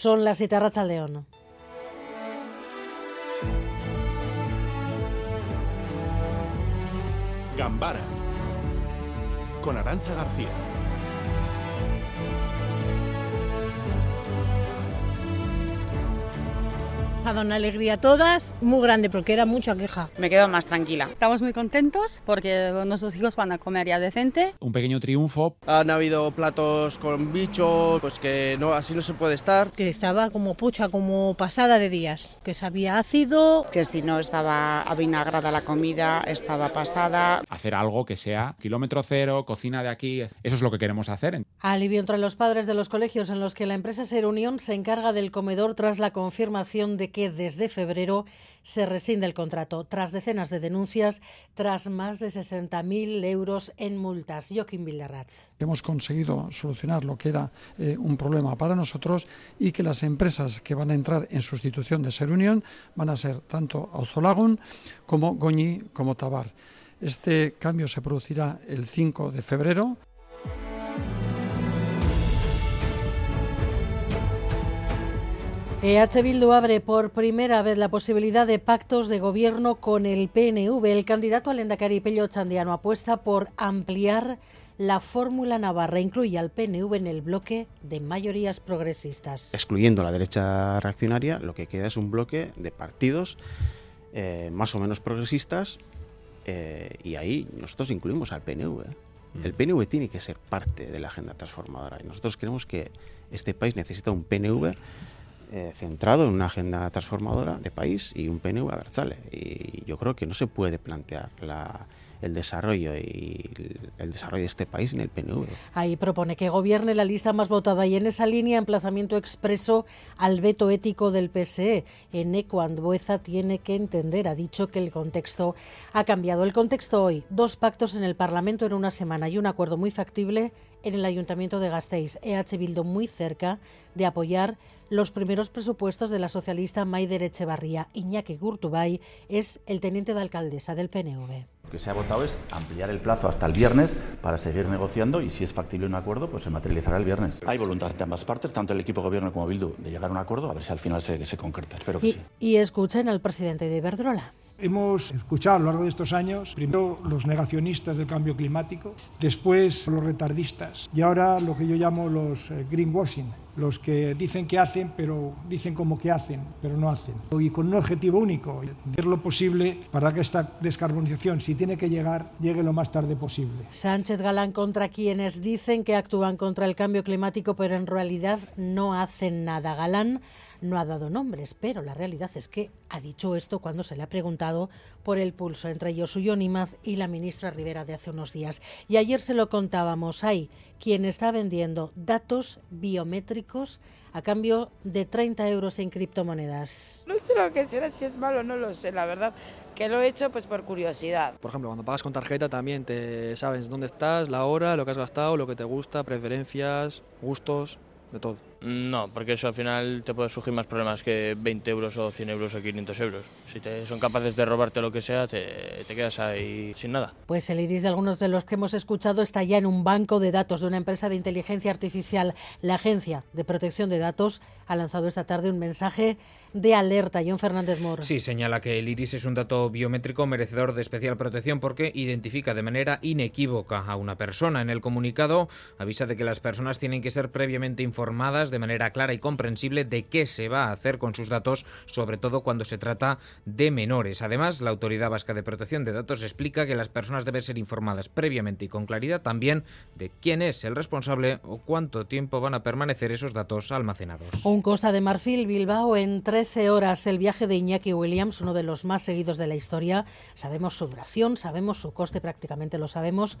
Son las siete al León. Gambara con Arancha García. Una alegría a todas, muy grande porque era mucha queja. Me quedo más tranquila. Estamos muy contentos porque nuestros hijos van a comer ya decente. Un pequeño triunfo. Han habido platos con bicho, pues que no así no se puede estar. Que estaba como pucha, como pasada de días, que sabía ácido. Que si no estaba avinagrada la comida, estaba pasada. Hacer algo que sea kilómetro cero, cocina de aquí, eso es lo que queremos hacer. Alivio entre los padres de los colegios en los que la empresa Ser Unión se encarga del comedor tras la confirmación de que desde febrero se rescinde el contrato tras decenas de denuncias, tras más de 60.000 euros en multas. Joaquín Villarratz. Hemos conseguido solucionar lo que era eh, un problema para nosotros y que las empresas que van a entrar en sustitución de Ser Unión van a ser tanto Auzolagun como Goñi como Tabar. Este cambio se producirá el 5 de febrero. EH Bildu abre por primera vez la posibilidad de pactos de gobierno con el PNV. El candidato al Endacari Pello Chandiano apuesta por ampliar la fórmula navarra. Incluye al PNV en el bloque de mayorías progresistas. Excluyendo la derecha reaccionaria, lo que queda es un bloque de partidos eh, más o menos progresistas eh, y ahí nosotros incluimos al PNV. Mm. El PNV tiene que ser parte de la agenda transformadora y nosotros creemos que este país necesita un PNV eh, centrado en una agenda transformadora de país y un PNV Abertzale. Y yo creo que no se puede plantear la, el desarrollo y el desarrollo de este país en el PNV. Ahí propone que gobierne la lista más votada y en esa línea emplazamiento expreso al veto ético del PSE. Eneco Andueza tiene que entender, ha dicho que el contexto ha cambiado. El contexto hoy, dos pactos en el Parlamento en una semana y un acuerdo muy factible en el Ayuntamiento de Gasteiz. EH Bildo muy cerca de apoyar los primeros presupuestos de la socialista Maider Echevarría. Iñaki Gurtubay es el teniente de alcaldesa del PNV. Lo que se ha votado es ampliar el plazo hasta el viernes para seguir negociando y si es factible un acuerdo, pues se materializará el viernes. Hay voluntad de ambas partes, tanto el equipo gobierno como Bildu, de llegar a un acuerdo, a ver si al final se, se concreta. Espero que y, sí. Y escuchen al presidente de Iberdrola. Hemos escuchado a lo largo de estos años, primero los negacionistas del cambio climático, después los retardistas y ahora lo que yo llamo los eh, greenwashing, los que dicen que hacen, pero dicen como que hacen, pero no hacen. Y con un objetivo único, hacer lo posible para que esta descarbonización, si tiene que llegar, llegue lo más tarde posible. Sánchez Galán contra quienes dicen que actúan contra el cambio climático, pero en realidad no hacen nada. Galán no ha dado nombres, pero la realidad es que ha dicho esto cuando se le ha preguntado por el pulso entre Josu Yonimaz y la ministra Rivera de hace unos días. Y ayer se lo contábamos, hay quien está vendiendo datos biométricos a cambio de 30 euros en criptomonedas. No sé lo que será, si es malo, no lo sé, la verdad, que lo he hecho pues por curiosidad. Por ejemplo, cuando pagas con tarjeta también te sabes dónde estás, la hora, lo que has gastado, lo que te gusta, preferencias, gustos de todo. No, porque eso al final te puede surgir más problemas que 20 euros o 100 euros o 500 euros. Si te, son capaces de robarte lo que sea, te, te, quedas ahí sin nada. Pues el iris de algunos de los que hemos escuchado está ya en un banco de datos de una empresa de inteligencia artificial. La Agencia de Protección de Datos ha lanzado esta tarde un mensaje de alerta. John Fernández Moro. Sí, señala que el iris es un dato biométrico merecedor de especial protección porque identifica de manera inequívoca a una persona. En el comunicado avisa de que las personas tienen que ser previamente informadas de manera clara y comprensible de qué se va a hacer con sus datos, sobre todo cuando se trata de menores. Además, la Autoridad Vasca de Protección de Datos explica que las personas deben ser informadas previamente y con claridad también de quién es el responsable o cuánto tiempo van a permanecer esos datos almacenados. Un Costa de Marfil, Bilbao, en 13 horas. El viaje de Iñaki Williams, uno de los más seguidos de la historia. Sabemos su duración, sabemos su coste, prácticamente lo sabemos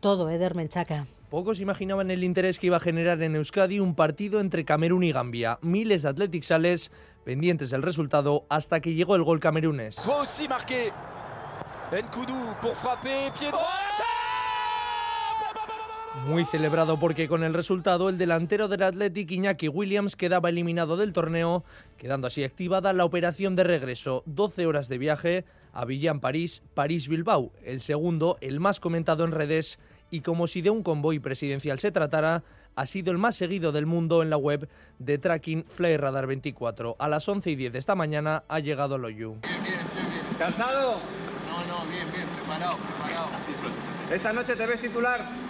todo, Eder Menchaca. Pocos imaginaban el interés que iba a generar en Euskadi un partido entre Camerún y Gambia. Miles de Athletic sales pendientes del resultado hasta que llegó el gol camerunes. Muy celebrado porque con el resultado el delantero del Athletic Iñaki Williams quedaba eliminado del torneo, quedando así activada la operación de regreso. 12 horas de viaje a Villan París, París Bilbao, el segundo, el más comentado en redes y como si de un convoy presidencial se tratara, ha sido el más seguido del mundo en la web de tracking Fly Radar 24. A las 11 y 10 de esta mañana ha llegado Loyu. ¿Cansado? No, no, bien, bien, preparado, preparado. ¿Esta noche te ves titular?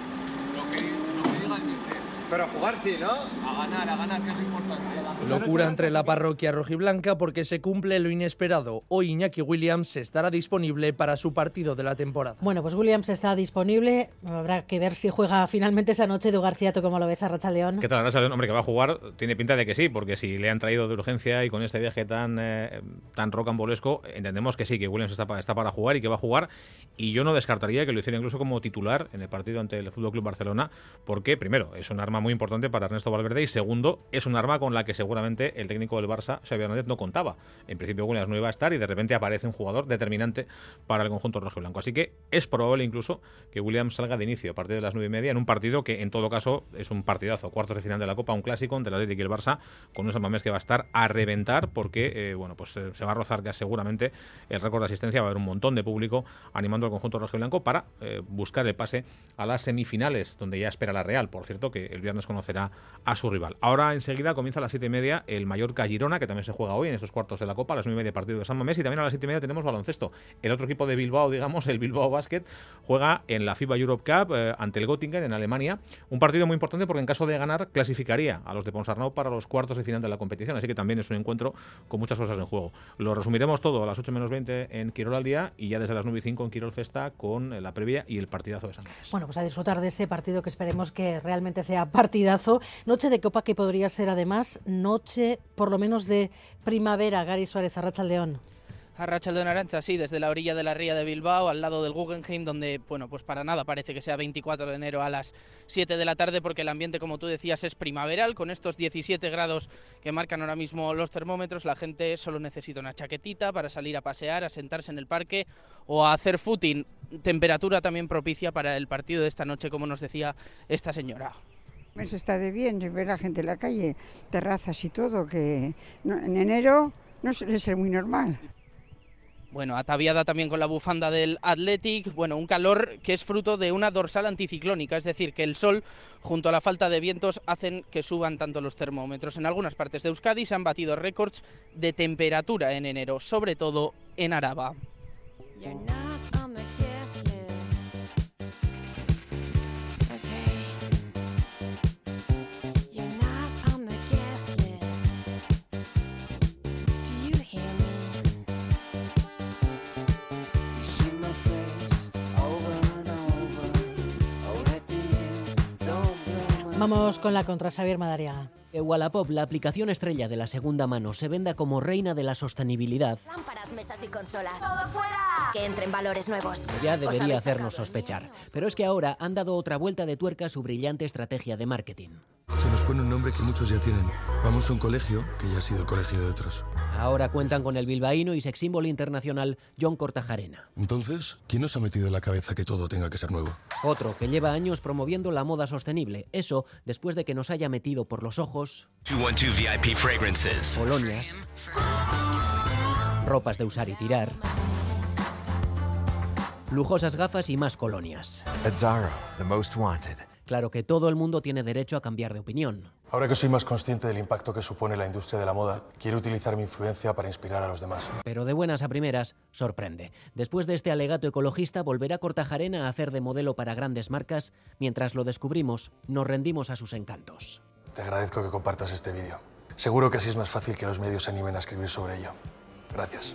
Lo que, lo que diga el mister. Pero a jugar sí, ¿no? A ganar, a ganar, que es lo importante. Locura entre la parroquia rojiblanca porque se cumple lo inesperado. Hoy Iñaki Williams estará disponible para su partido de la temporada. Bueno, pues Williams está disponible. Habrá que ver si juega finalmente esta noche. Edu García, ¿tú cómo lo ves a Racha León? ¿Qué tal, Racha León? Hombre, que va a jugar, tiene pinta de que sí, porque si le han traído de urgencia y con este viaje tan, eh, tan rocambolesco, entendemos que sí, que Williams está, pa- está para jugar y que va a jugar. Y yo no descartaría que lo hiciera incluso como titular en el partido ante el Fútbol Club Barcelona, porque, primero, es un arma muy importante para Ernesto Valverde y, segundo, es un arma con la que seguramente el técnico del Barça, Xavi Hernández, no contaba. En principio, Williams no iba a estar y de repente aparece un jugador determinante para el conjunto rojiblanco. Así que es probable incluso que Williams salga de inicio a partir de las nueve y media en un partido que, en todo caso, es un partidazo. Cuartos de final de la Copa, un clásico entre el Atlético y el Barça, con un San Mamés que va a estar a reventar porque, eh, bueno, pues eh, se va a rozar ya seguramente el récord de asistencia. Va a haber un montón de público animando al conjunto rojiblanco para eh, buscar el pase a las semifinales, donde ya espera la Real. Por cierto, que el viernes conocerá a su rival. Ahora enseguida comienza a las siete y media el Mallorca-Girona, que también se juega hoy en estos cuartos de la Copa, a las nueve y media partido de San Mamés, y también a las siete y media tenemos baloncesto. El otro equipo de Bilbao, digamos, el Bilbao Basket, juega en la FIBA Europe Cup eh, ante el Göttingen en Alemania. Un partido muy importante porque en caso de ganar clasificaría a los de Ponsarnau para los cuartos de final de la competición, así que también es un encuentro con muchas cosas en juego. Lo resumiremos todo a las 8 menos 20 en Quirol al día y ya desde las 9 y 5 en Quirol Festa con la previa y el partidazo de San Mamés. Bueno, pues a disfrutar de ese partido que esperemos que realmente sea partidazo. Noche de Copa que podría ser además noche por lo menos de primavera. Gary Suárez, Arracha León. A Rachaldeón Arancha, sí, desde la orilla de la ría de Bilbao, al lado del Guggenheim, donde, bueno, pues para nada parece que sea 24 de enero a las 7 de la tarde, porque el ambiente, como tú decías, es primaveral, con estos 17 grados que marcan ahora mismo los termómetros, la gente solo necesita una chaquetita para salir a pasear, a sentarse en el parque o a hacer footing. Temperatura también propicia para el partido de esta noche, como nos decía esta señora. Eso está de bien, ver la gente en la calle, terrazas y todo, que no- en enero no suele ser muy normal. Bueno, ataviada también con la bufanda del Athletic, bueno, un calor que es fruto de una dorsal anticiclónica, es decir, que el sol junto a la falta de vientos hacen que suban tanto los termómetros. En algunas partes de Euskadi se han batido récords de temperatura en enero, sobre todo en Araba. Vamos con la contra Xavier Madariaga. Que Wallapop, la aplicación estrella de la segunda mano, se venda como reina de la sostenibilidad, Lámparas, mesas y consolas. ¡Todo fuera! Que entren valores nuevos. ya ¿Os debería hacernos sospechar. Pero es que ahora han dado otra vuelta de tuerca a su brillante estrategia de marketing. Se nos pone un nombre que muchos ya tienen. Vamos a un colegio que ya ha sido el colegio de otros. Ahora cuentan con el bilbaíno y sex symbol internacional John Cortajarena. Entonces, ¿quién nos ha metido en la cabeza que todo tenga que ser nuevo? Otro que lleva años promoviendo la moda sostenible. Eso después de que nos haya metido por los ojos 212 VIP fragrances. colonias, ropas de usar y tirar, lujosas gafas y más colonias. At Zara, the most wanted. Claro que todo el mundo tiene derecho a cambiar de opinión. Ahora que soy más consciente del impacto que supone la industria de la moda, quiero utilizar mi influencia para inspirar a los demás. Pero de buenas a primeras, sorprende. Después de este alegato ecologista, volverá Cortajarena a hacer de modelo para grandes marcas. Mientras lo descubrimos, nos rendimos a sus encantos. Te agradezco que compartas este vídeo. Seguro que así es más fácil que los medios se animen a escribir sobre ello. Gracias.